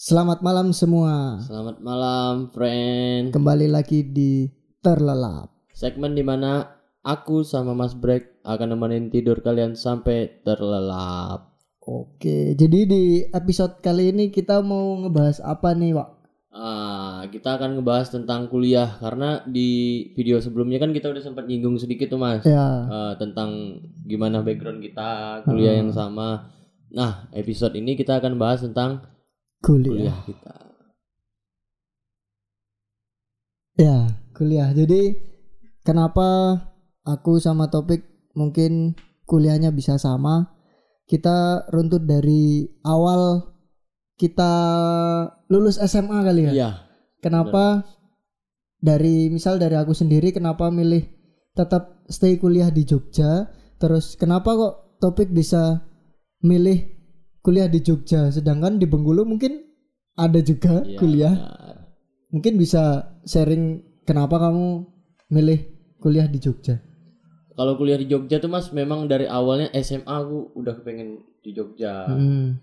Selamat malam semua. Selamat malam, friend. Kembali lagi di Terlelap. Segmen di mana aku sama Mas Brek akan nemenin tidur kalian sampai terlelap. Oke, jadi di episode kali ini kita mau ngebahas apa nih, Wak? Ah, kita akan ngebahas tentang kuliah karena di video sebelumnya kan kita udah sempat nyinggung sedikit tuh Mas. Ya, Ah, tentang gimana background kita, kuliah yang sama. Nah, episode ini kita akan bahas tentang kuliah. kuliah kita. Ya, kuliah. Jadi kenapa aku sama Topik mungkin kuliahnya bisa sama? Kita runtut dari awal kita lulus SMA kali ya. Iya, Kenapa dari misal dari aku sendiri kenapa milih tetap stay kuliah di Jogja? Terus kenapa kok topik bisa milih kuliah di Jogja sedangkan di Bengkulu mungkin ada juga iya, kuliah. benar. Mungkin bisa sharing kenapa kamu milih kuliah di Jogja? Kalau kuliah di Jogja tuh Mas memang dari awalnya SMA aku udah kepengen di Jogja. Hmm.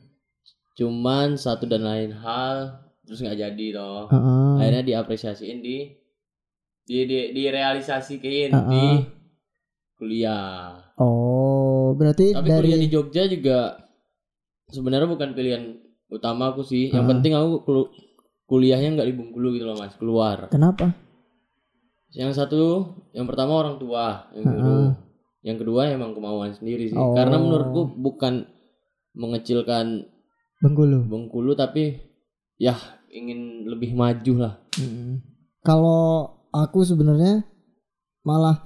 cuman satu dan lain hal terus nggak jadi toh Heeh. akhirnya diapresiasiin di di di direalisasikan Ah, di ah. kuliah Oh, berarti tapi dari kuliah di Jogja juga sebenarnya bukan pilihan utama aku sih yang Ah. penting aku kelu- kuliahnya nggak di Bengkulu gitu loh mas keluar kenapa? yang satu yang pertama orang tua yang ah. yang kedua emang kemauan sendiri sih Oh. karena menurutku bukan mengecilkan Bengkulu. Bengkulu tapi ya ingin lebih maju lah. Mm. Kalau aku sebenarnya malah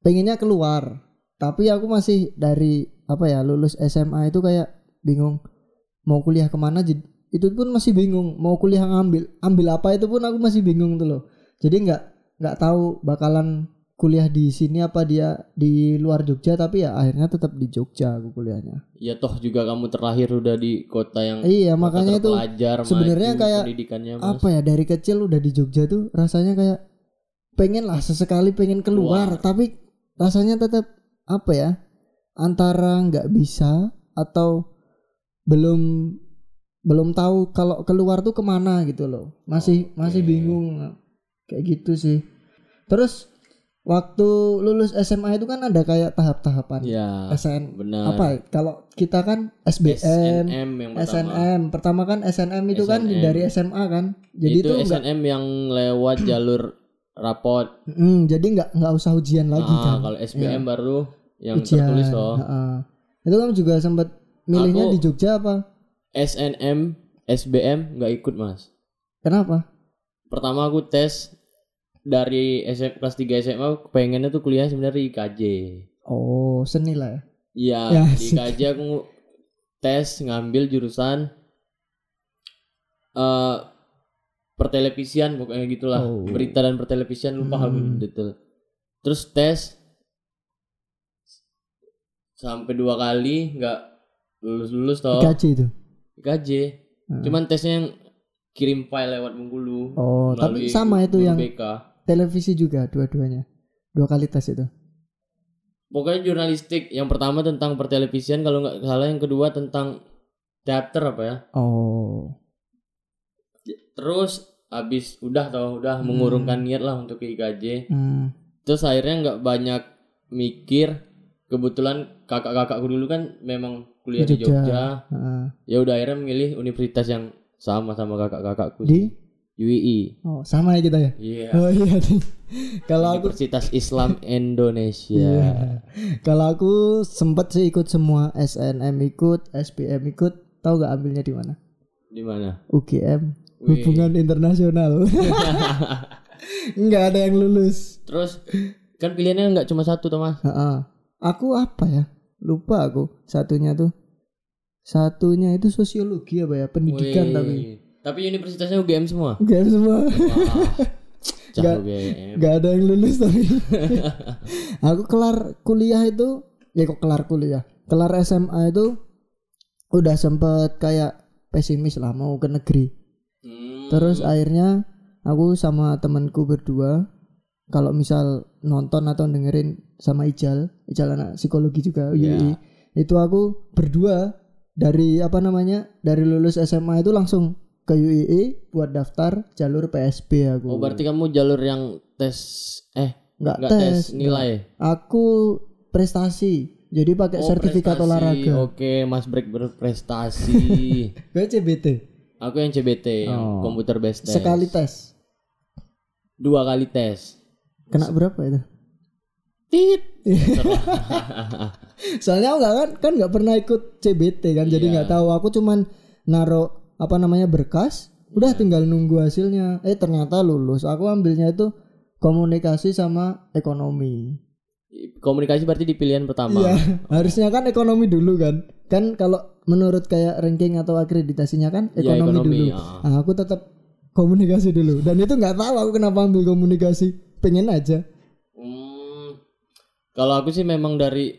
pengennya keluar, tapi aku masih dari apa ya lulus SMA itu kayak bingung mau kuliah ke mana. Itu pun masih bingung mau kuliah ngambil ambil apa itu pun aku masih bingung tuh loh. Jadi nggak nggak tahu bakalan kuliah di sini apa dia di luar Jogja tapi ya akhirnya tetap di Jogja aku kuliahnya. Ya toh juga kamu terlahir udah di kota yang Iya kota makanya itu sebenarnya kayak pendidikannya Mas. apa ya dari kecil udah di Jogja tuh rasanya kayak pengen lah sesekali pengen keluar, Keluar. tapi rasanya tetap apa ya antara nggak bisa atau belum belum tahu kalau keluar tuh ke mana gitu loh masih Oke. masih bingung kayak gitu sih terus waktu lulus SMA itu kan ada kayak tahap-tahapan Ya, SN benar. apa ya? kalau kita kan SBM SNM yang pertama. SNM pertama kan SNM itu kan SNM. dari SMA kan jadi itu itu enggak SNM yang lewat jalur rapot. Mm, jadi nggak nggak usah ujian lagi Ah, kan kalau SBM baru yang ujian tertulis toh. Heeh. itu kamu juga sempat milihnya Aku- di Jogja apa SNM, SBM nggak ikut mas. kenapa Pertama aku tes dari SM, kelas 3 SMA pengennya tuh kuliah sebenarnya di IKJ. oh seni lah ya Iya, Ya, di. IKJ aku tes ngambil jurusan eh pertelevisian pokoknya gitulah. Oh. Berita dan pertelevisian lupa aku Hmm. detail. Terus tes sampai dua kali nggak lulus lulus toh IKJ itu IKJ. Hmm. Cuman tesnya yang kirim file lewat Bengkulu. oh tapi sama itu yang BK. televisi juga dua-duanya dua kali tes itu Pokoknya jurnalistik yang pertama tentang pertelevisian kalau nggak salah yang kedua tentang teater apa ya. oh Terus habis udah tau udah Hmm. mengurungkan niat lah untuk ke IKJ. hmm. Terus akhirnya nggak banyak mikir. Kebetulan kakak-kakakku dulu kan memang kuliah Di di Jogja. Jogja. Heeh. Ya udah akhirnya memilih universitas yang sama sama kakak-kakakku. di UII. oh sama ya kita ya Iya. oh iya kalau aku Universitas Islam Indonesia. Iya. Kalau aku sempet sih ikut semua SNM ikut, SPM ikut, tahu gak ambilnya di mana? Di mana? UGM, Wih. hubungan internasional. Nggak ada yang lulus. Terus kan pilihannya nggak cuma satu Thomas. Heeh. Aku apa ya? Lupa aku. Satunya tuh. Satunya itu sosiologi apa ya? Pendidikan Wih. tapi. Tapi universitasnya UGM semua. Enggak semua. UGM. Gak ada yang lulus tapi. aku kelar kuliah itu, ya kok kelar kuliah. Kelar SMA itu udah sempet kayak pesimis lah mau ke negeri. Hmm. Terus akhirnya aku sama temanku berdua kalau misal nonton atau dengerin sama Ijal, Ijal anak psikologi juga Iya. UI, itu aku berdua dari apa namanya dari lulus SMA itu langsung ke UII buat daftar jalur PSB aku. Oh berarti kamu jalur yang tes eh nggak tes, tes, nilai. Aku prestasi. Jadi pakai Oh, sertifikat prestasi. olahraga. Oke, Mas Break berprestasi. Gue CBT. Aku yang CBT, yang Oh. komputer based test. Sekali tes. Dua kali tes. Kena berapa itu? Tit. Soalnya aku nggak kan kan nggak pernah ikut CBT kan, jadi Iya. nggak tahu. Aku cuman naro apa namanya berkas, udah Iya. tinggal nunggu hasilnya. Eh ternyata lulus. Aku ambilnya itu komunikasi sama ekonomi. Komunikasi berarti di pilihan pertama. Iya, harusnya kan ekonomi dulu kan. Kan kalau menurut kayak ranking atau akreditasinya kan Iya, ekonomi, ekonomi, dulu. ah. Nah, aku tetap komunikasi dulu. Dan itu nggak tahu aku kenapa ambil komunikasi. Pengen aja. Hmm, kalau aku sih memang dari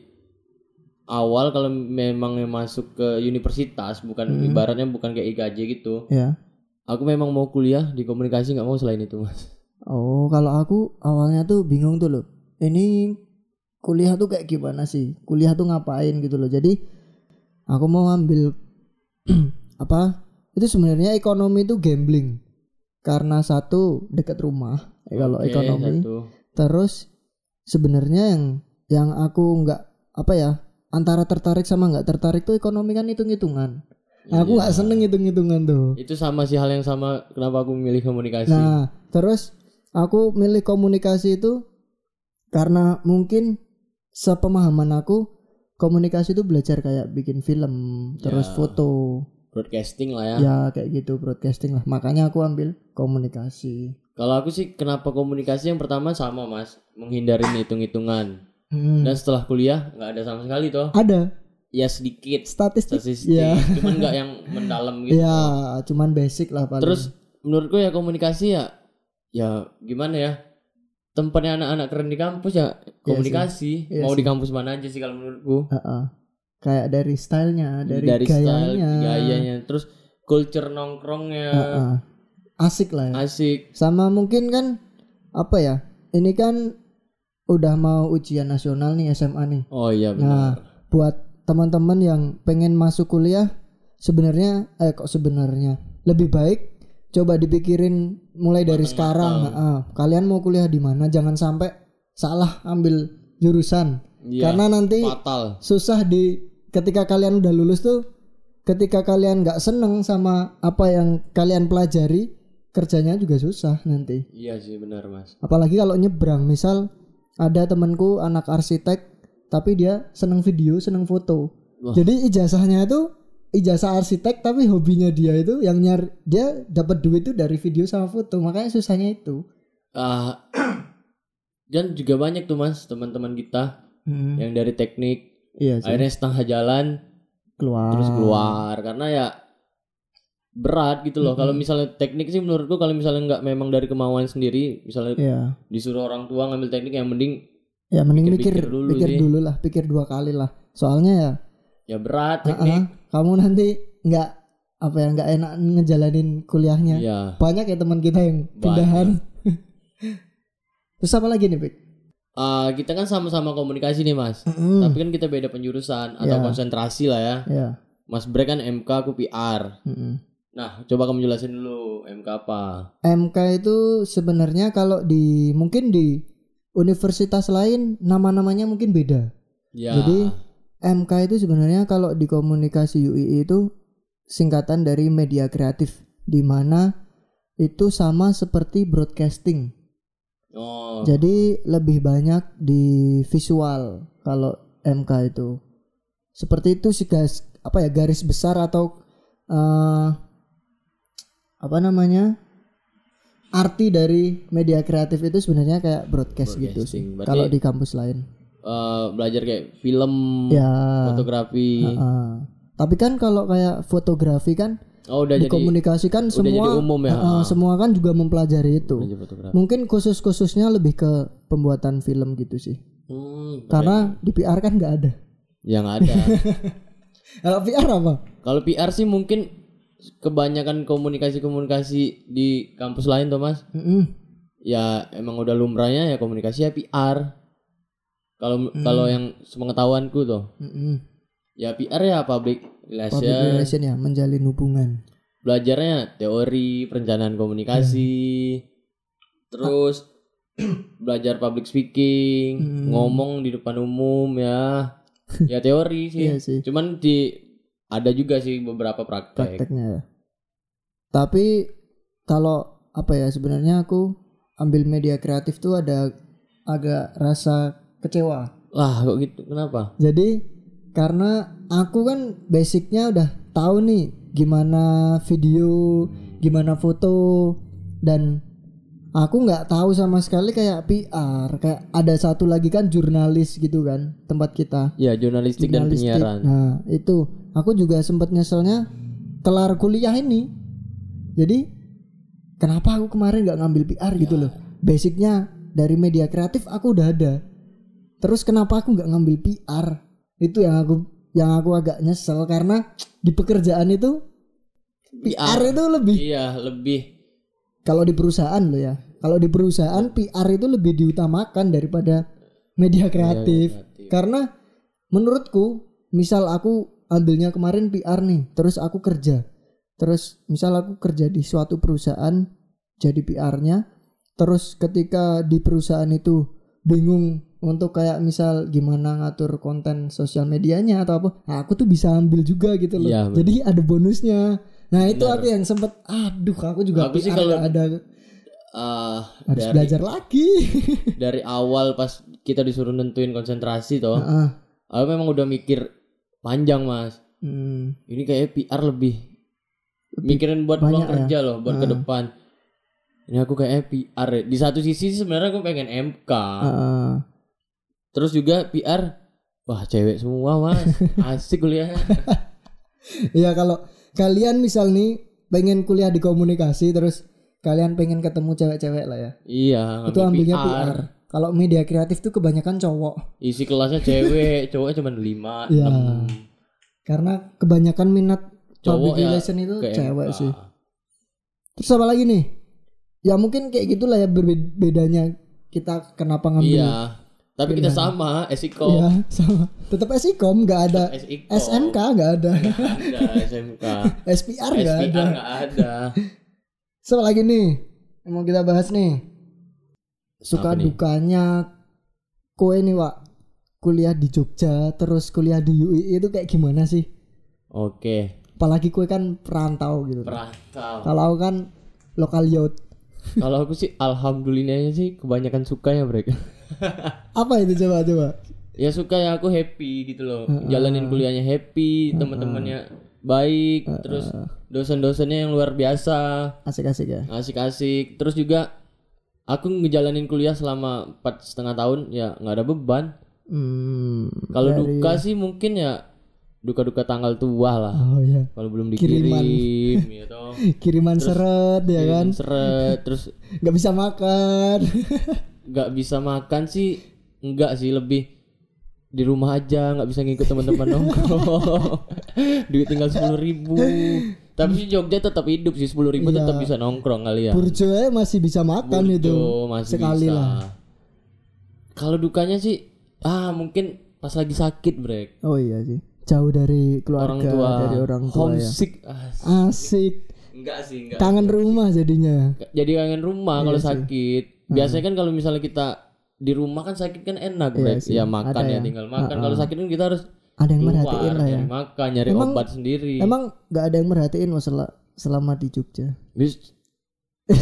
awal kalau memang masuk ke universitas bukan Hmm. ibaratnya bukan kayak IKJ gitu. Ya. Aku memang mau kuliah di komunikasi nggak mau selain itu mas. Oh, kalau aku awalnya tuh bingung tuh loh. Ini kuliah tuh kayak gimana sih? Kuliah tuh ngapain gitu loh. Jadi aku mau ambil apa? Itu sebenarnya ekonomi itu gambling. Karena satu dekat rumah. Eh, kalau Oke, ekonomi. satu. Terus sebenarnya yang yang aku nggak apa ya antara tertarik sama nggak tertarik tuh ekonomi kan hitung-hitungan. Nah, aku nggak Iya. seneng hitung-hitungan tuh. Itu sama sih hal yang sama kenapa aku memilih komunikasi. Nah, terus aku milih komunikasi itu karena mungkin sepemahaman aku komunikasi itu belajar kayak bikin film, terus Ya. foto, Broadcasting lah ya. ya kayak gitu broadcasting lah. Makanya aku ambil komunikasi. Kalau aku sih kenapa komunikasi yang pertama sama mas menghindarin hitung-hitungan. Hmm. Dan setelah kuliah nggak ada sama sekali toh. Ada Ya sedikit statistik, statistik, ya, cuman nggak yang mendalam gitu. ya, cuman basic lah paling. Terus menurutku ya komunikasi ya ya gimana ya? Tempatnya anak-anak keren di kampus ya komunikasi. Iya Mau sih. di kampus mana aja sih kalau menurutku. Heeh. Kayak dari stylenya, dari, Dari style, gayanya, gayanya, terus culture nongkrongnya Heeh. asik lah ya. asik. Sama mungkin kan apa ya? Ini kan udah mau ujian nasional nih SMA nih. Oh iya Nah, benar. buat teman-teman yang pengen masuk kuliah sebenarnya eh kok sebenarnya lebih baik coba dipikirin mulai dari sekarang. Heeh. kalian mau kuliah di mana? Jangan sampai salah ambil jurusan. Iya. Karena nanti fatal. susah di ketika kalian udah lulus tuh ketika kalian nggak seneng sama apa yang kalian pelajari kerjanya juga susah nanti Iya sih benar mas. apalagi kalau nyebrang misal ada temanku anak arsitek tapi dia seneng video seneng foto Wah. jadi ijazahnya itu ijazah arsitek tapi hobinya dia itu yang nyari dia dapat duit itu dari video sama foto makanya susahnya itu Ah, dan juga banyak tuh mas teman-teman kita yang dari teknik iya sih akhirnya setengah jalan keluar terus keluar karena ya berat gitu loh. Kalau misalnya teknik sih menurutku kalau misalnya nggak memang dari kemauan sendiri, misalnya Iya. disuruh orang tua ngambil teknik yang mending Ya mending mikir Pikir-pikir dulu pikir sih. dulu lah, pikir dua kali lah. Soalnya ya, ya berat ah, teknik. kamu nanti nggak apa ya nggak enak ngejalanin kuliahnya. Iya. Banyak ya teman kita yang pindahan. Terus apa lagi nih, Pik? Ah, kita kan sama-sama komunikasi nih mas. Mm, Tapi kan kita beda penjurusan atau Ya. konsentrasi lah ya. ya. Mas Brek kan MK, aku PR. mm-mm. Nah, coba kamu jelasin dulu MK apa? MK itu sebenarnya kalau di mungkin di universitas lain nama-namanya mungkin beda. Ya. Jadi MK itu sebenarnya kalau di komunikasi UI itu singkatan dari media kreatif di mana itu sama seperti broadcasting. Oh, Jadi lebih banyak di visual kalau MK itu. Seperti itu sih guys, apa ya garis besar atau eh, apa namanya? Arti dari media kreatif itu sebenarnya kayak broadcast gitu sih. Berarti- Kalau di kampus lain. eh, belajar kayak film, Ya. fotografi. Heeh. Tapi kan kalau kayak fotografi kan Oh, udah jadi dikomunikasikan udah semua jadi umum ya. heeh, semua kan juga mempelajari itu. Mungkin khusus-khususnya lebih ke pembuatan film gitu sih. Hmm, Karena di PR kan nggak ada. yang ada. Kalau PR apa? Kalau PR sih mungkin kebanyakan komunikasi-komunikasi di kampus lain tuh Mas. Mm-mm. Ya emang udah lumrahnya ya komunikasi ya PR. Kalau kalau yang sepengetahuanku tuh Mm-mm. Ya PR ya public Public relation. relation ya, menjalin hubungan. belajarnya teori perencanaan komunikasi terus belajar public speaking Hmm. ngomong di depan umum ya ya teori sih Iya sih. cuman di ada juga sih beberapa praktek prakteknya ya. Tapi kalau apa ya sebenarnya aku ambil media kreatif tuh ada agak rasa kecewa. lah kok gitu kenapa Jadi karena aku kan basicnya udah tahu nih gimana video, gimana foto dan aku nggak tahu sama sekali kayak PR, kayak ada satu lagi kan jurnalis gitu kan tempat kita. ya jurnalistik, dan Jurnalistik. penyiaran Nah, itu aku juga sempat nyeselnya kelar kuliah ini. Jadi kenapa aku kemarin nggak ngambil PR gitu Ya. loh? Basicnya dari media kreatif aku udah ada. Terus kenapa aku nggak ngambil PR? Itu yang aku yang aku agak nyesel karena di pekerjaan itu PR itu lebih iya lebih kalau di perusahaan loh ya. Kalau di perusahaan PR itu lebih diutamakan daripada media kreatif. kreatif. Karena menurutku misal aku ambilnya kemarin PR nih, terus aku kerja. Terus misal aku kerja di suatu perusahaan jadi PR-nya, terus ketika di perusahaan itu bingung untuk kayak misal gimana ngatur konten sosial medianya atau apa, nah, aku tuh bisa ambil juga gitu loh. Bener. jadi ada bonusnya. Nah, itu aku yang sempet aduh aku juga Aku sih kalau- ada Ah, harus dari belajar lagi. dari awal pas kita disuruh nentuin konsentrasi toh Heeh. aku memang udah mikir panjang mas Hmm. ini kayak PR lebih mikirin buat peluang ya? kerja loh buat ke depan ini aku kayak PR ya. di satu sisi sebenarnya aku pengen MK Heeh. Terus juga PR wah cewek semua mas asik kuliah Iya kalau kalian misal nih pengen kuliah di komunikasi terus kalian pengen ketemu cewek-cewek lah ya. iya itu ambilnya PR. Kalau media kreatif tuh kebanyakan cowok isi kelasnya cewek cowoknya cuma lima Iya. karena kebanyakan minat cowok public ya relation itu ke cewek MK. sih. Terus apa lagi nih? Ya mungkin kayak gitulah ya bedanya kita kenapa ngambil iya tapi kita sama Esiko Iya, sama. Tetap SIKOM nggak ada Esiko SMK nggak ada. ada SMK SPR nggak SPR ada. nggak ada Sama lagi nih mau kita bahas nih. Suka Apa nih? dukanya kowe nih, Wak. Kuliah di Jogja terus kuliah di UI itu kayak gimana sih? oke Apalagi kue kan perantau gitu. perantau Kalau kan lokal youth. kalau aku sih alhamdulillahnya sih kebanyakan suka ya mereka Apa itu coba coba? ya suka ya aku happy gitu loh jalanin kuliahnya happy teman-temannya baik terus dosen-dosennya yang luar biasa Asik-asik ya. asik-asik terus juga aku ngejalanin kuliah selama empat setengah tahun ya nggak ada beban Hmm. kalau dari- duka sih mungkin ya duka-duka tanggal tua lah Oh iya. kalau belum Kiriman. dikirim ya toh Kiriman seret ya kan. Kiriman seret terus nggak bisa makan. Nggak bisa makan sih enggak sih lebih di rumah aja nggak bisa ngikut teman-teman nongkrong duit tinggal sepuluh ribu tapi sih Jogja tetap hidup sih sepuluh ribu Iya. tetap bisa nongkrong kali ya Burjo masih bisa makan itu. Burjo masih sekali bisa. lah. kalau dukanya sih ah mungkin pas lagi sakit brek Oh iya sih. Jauh dari orang keluarga, tua dari orang tua ya. homesick ah, Asik. enggak sih enggak Kangen rumah jadinya. jadi kangen rumah Iya kalau sakit biasanya kan kalau misalnya kita di rumah kan sakit kan enak Iya sih, ya makan ada ya yang- tinggal makan. Kalau sakit kan kita harus Ada yang keluar merhatiin lah ya. nyari makan nyari Emang- obat sendiri. Emang nggak ada yang merhatiin masalah selama di Jogja. Bis-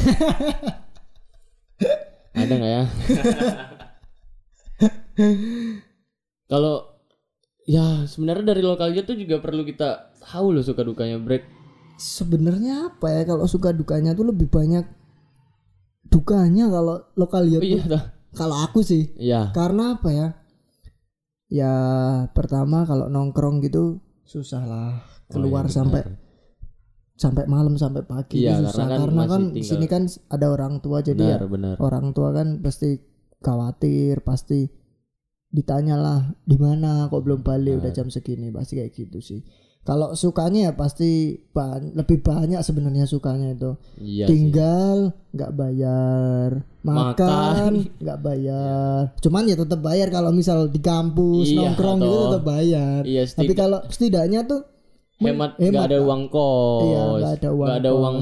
ada nggak ya? Kalau ya sebenarnya dari lokalnya tuh juga perlu kita tahu loh suka dukanya break Sebenarnya apa ya kalau suka dukanya tuh lebih banyak dukanya kalau lokal youth oh, iya. Kalau aku sih iya. karena apa ya? Ya pertama kalau nongkrong gitu susah lah keluar Oh, iya, sampai benar. sampai malam sampai pagi Iya, itu susah. karena kan karena kan, tinggal- sini kan ada orang tua jadi benar ya benar orang tua kan pasti khawatir pasti ditanya lah di mana? Kok belum balik? Udah jam segini. Pasti kayak gitu sih kalau sukanya ya pasti ban- lebih banyak sebenarnya sukanya itu iya tinggal nggak bayar Makan. nggak bayar cuman ya tetap bayar kalau misal di kampus Iya, nongkrong gitu tetap bayar iya tapi kalau setidaknya tuh hemat nggak ada Kak. uang kos Iya, nggak ada uang nggak ada kos. uang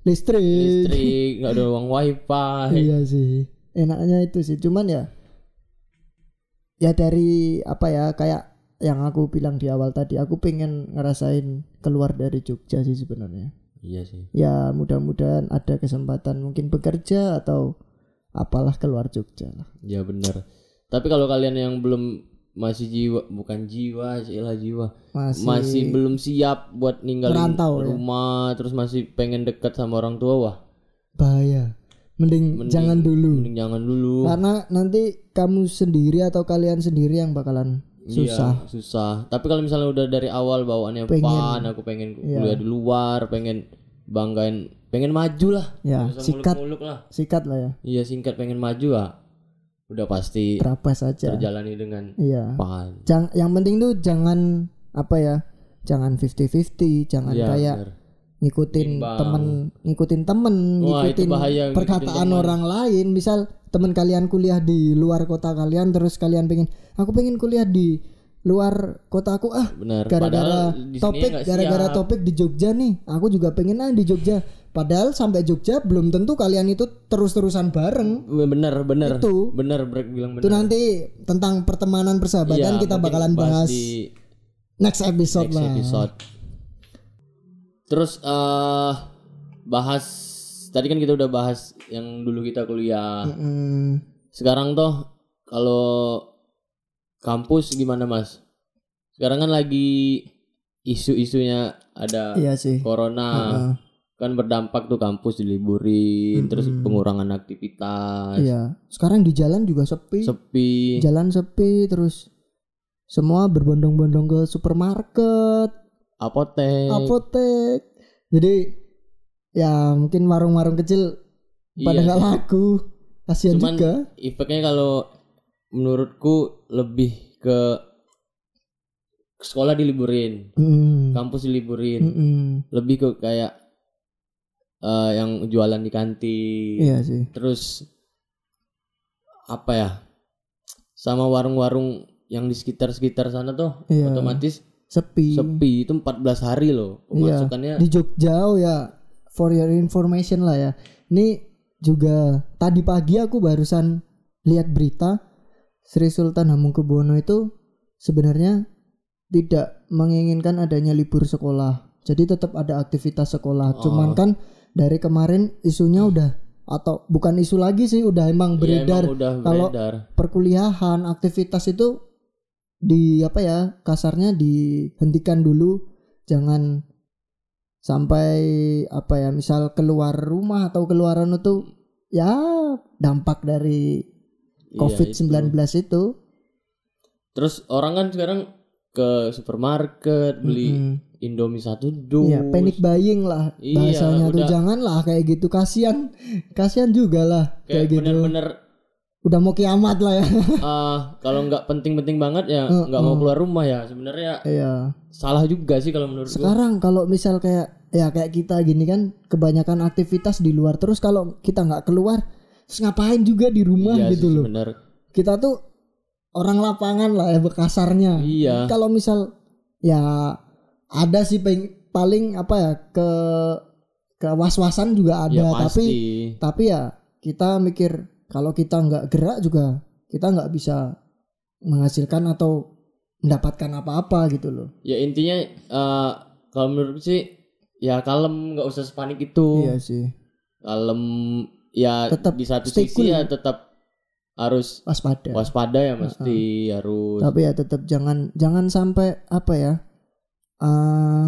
listrik. listrik nggak ada uang wifi Iya sih. Enaknya itu sih. Cuman ya ya dari apa ya kayak yang aku bilang di awal tadi aku pengen ngerasain keluar dari Jogja sih sebenarnya. iya sih Ya mudah-mudahan ada kesempatan mungkin bekerja atau apalah keluar Jogja lah. ya bener tapi kalau kalian yang belum masih jiwa bukan jiwa ilah jiwa Masih, masih belum siap buat ninggalin Merantau, ya? rumah terus masih pengen dekat sama orang tua wah bahaya. Mending, Mending- jangan dulu. mending jangan dulu Karena nanti kamu sendiri atau kalian sendiri yang bakalan susah. Iya, susah. Tapi kalau misalnya udah dari awal bawaannya Pengen. fun, aku pengen Iya. kuliah di luar, pengen banggain, pengen maju lah. Ya, sikat muluk-muluk lah. sikat lah ya. Iya singkat pengen maju ah. Udah pasti Terabas aja. terjalani dengan Iya. fun. Jang, yang penting tuh jangan apa ya? Jangan 50-50, jangan Iya, kayak bener. ngikutin Imbang. temen, ngikutin temen, Wah, ngikutin bahaya, ngikutin perkataan temen. orang lain. Misal temen kalian kuliah di luar kota kalian, terus kalian pengen, aku pengen kuliah di luar kotaku ah. Bener. Gara-gara topik, gara-gara topik di Jogja nih, aku juga pengen ah di Jogja. Padahal sampai Jogja belum tentu kalian itu terus-terusan bareng. Bener, bener. Itu. Bener, bilang Itu bener. nanti tentang pertemanan persahabatan Iya, kita bakalan bahas di next episode next lah. episode. Terus eh bahas tadi kan kita udah bahas yang dulu kita kuliah. Mm, Sekarang toh kalau kampus gimana Mas? Sekarang kan lagi isu-isunya ada iya sih. corona. Heeh. Kan berdampak tuh kampus diliburin, terus pengurangan aktivitas, Iya. Sekarang di jalan juga sepi. sepi. Jalan sepi terus semua berbondong-bondong ke supermarket, apotek. apotek. Jadi ya mungkin warung-warung kecil pada Iya nggak laku. Kasihan Cuman juga. efeknya kalau menurutku lebih ke sekolah diliburin, Mm, kampus diliburin, mm-mm. lebih ke kayak eh, yang jualan di kantin. Iya sih. Terus apa ya? Sama warung-warung yang di sekitar-sekitar sana tuh Iya. otomatis Sepi. sepi itu 14 hari loh Iya. pemasukannya. Di Jogja oh ya for your information lah ya. Ini juga tadi pagi aku barusan lihat berita Sri Sultan Hamengkubuwono itu sebenarnya tidak menginginkan adanya libur sekolah. Jadi tetap ada aktivitas sekolah. Oh. Cuman kan dari kemarin isunya udah atau bukan isu lagi sih udah emang Iya, beredar emang udah kalau- perkuliahan aktivitas itu di apa ya kasarnya dihentikan dulu jangan sampai apa ya misal keluar rumah atau keluaran itu ya dampak dari Iya, COVID-19 itu, Terus orang kan sekarang ke supermarket beli Mm-mm. Indomie satu dus. Iya, panic buying lah Iya, bahasanya tuh. udah- janganlah kayak gitu kasihan. Kasihan juga lah kayak, Kayak gitu. bener-bener udah mau kiamat lah ya ah, kalau nggak penting-penting banget ya Uh, nggak mau keluar rumah ya sebenarnya iya salah juga sih kalau menurut. Sekarang kalau misal kayak ya kayak kita gini kan kebanyakan aktivitas di luar terus kalau kita nggak keluar terus ngapain juga di rumah Iya gitu sih, loh. Bener. Kita tuh orang lapangan lah ya kasarnya. Iya. Kalau misal ya ada sih peng- paling apa ya ke ke was-wasan juga ada Ya tapi tapi ya kita mikir kalau kita nggak gerak juga kita nggak bisa menghasilkan atau mendapatkan apa-apa gitu loh. Ya intinya eh, kalau menurut sih ya kalem nggak usah sepanik itu. Iya sih. Kalem ya Tetap di satu sisi cool. ya tetap harus Waspada. waspada ya mesti harus tapi ya tetap jangan jangan sampai apa ya eh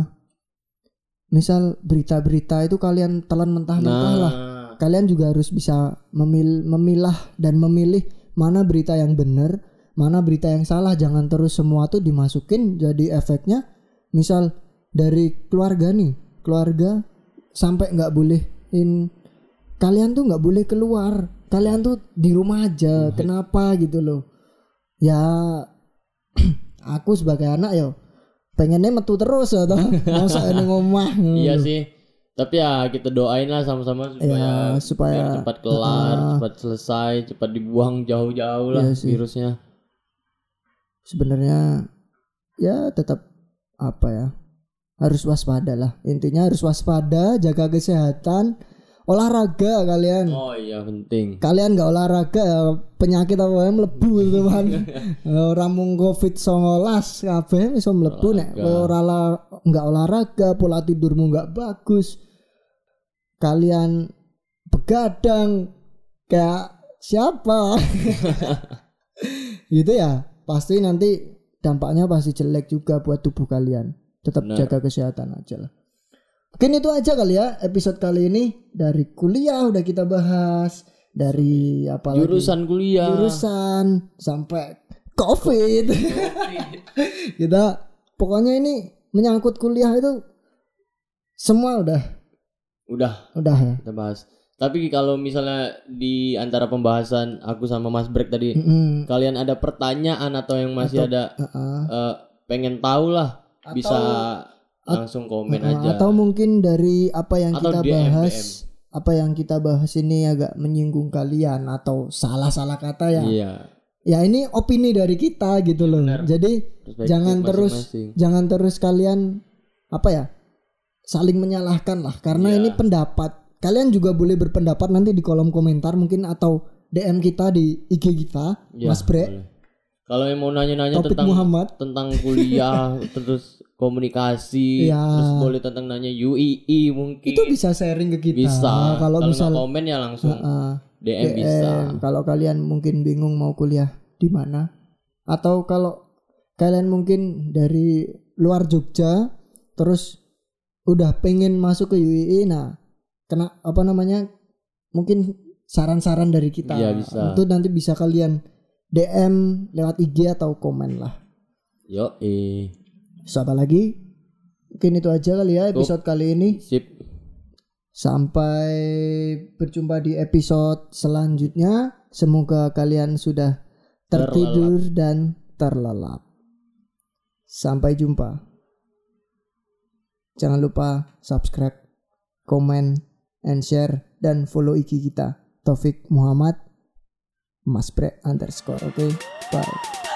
misal berita-berita itu kalian telan mentah-mentah lah nah kalian juga harus bisa memil memilah dan memilih mana berita yang benar mana berita yang salah. Jangan terus semua tuh dimasukin jadi efeknya. Misal dari keluarga nih keluarga sampai nggak boleh in kalian tuh nggak boleh keluar. Kalian tuh di rumah aja kenapa gitu loh? Ya aku sebagai anak yo pengennya metu terus ya toh masa ini ngomah iya sih tapi ya kita doain lah sama-sama supaya Ya, supaya cepat kelar Ah. cepat selesai cepat dibuang jauh-jauh lah Iya sih. virusnya sebenarnya ya tetap apa ya harus waspada lah intinya harus waspada jaga kesehatan olahraga kalian Oh iya penting. kalian nggak olahraga ya penyakit apa yang melebu gitu kan orang mung covid 19 kabeh bisa melebu nek ora la- nggak olahraga pola tidurmu nggak bagus kalian begadang kayak siapa? Gitu ya. Pasti nanti dampaknya pasti jelek juga buat tubuh kalian. Tetap Benar. jaga kesehatan aja lah. Mungkin itu aja kali ya episode kali ini. Dari kuliah udah kita bahas dari apa Jurusan kuliah. jurusan sampai covid. Kita pokoknya ini menyangkut kuliah itu semua udah Udah udah ya kita bahas. Tapi kalau misalnya di antara pembahasan aku sama Mas Brek tadi Mm-mm. kalian ada pertanyaan atau yang masih ada Uh-uh. eh, pengen tahu lah bisa langsung komen Uh, aja. atau mungkin dari apa yang Atau kita DM, bahas apa yang kita bahas ini agak menyinggung kalian atau salah-salah kata ya Iya. ya ini opini dari kita gitu loh jadi Perspektif jangan terus jangan terus kalian apa ya saling menyalahkan lah karena Iya. ini pendapat kalian juga boleh berpendapat nanti di kolom komentar mungkin atau DM kita di IG kita Iya, Mas Bre boleh. Kalau yang mau nanya-nanya tentang Muhammad. tentang kuliah terus komunikasi Iya. terus boleh tentang nanya UII mungkin itu bisa sharing ke kita bisa. kalau misal komen ya langsung Ah, DM, bisa. DM. kalau kalian mungkin bingung mau kuliah di mana atau kalau kalian mungkin dari luar Jogja terus udah pengen masuk ke UII nah kena apa namanya mungkin saran-saran dari kita Iya, bisa. itu nanti bisa kalian DM lewat IG atau komen lah Yo, eh. siapa lagi mungkin itu aja kali ya episode kali ini Sip. Sampai berjumpa di episode selanjutnya. Semoga kalian sudah tertidur dan terlelap. Sampai jumpa. Jangan lupa subscribe, komen, and share dan follow IG kita. Taufik Muhammad Mas Bre underscore. Oke, bye.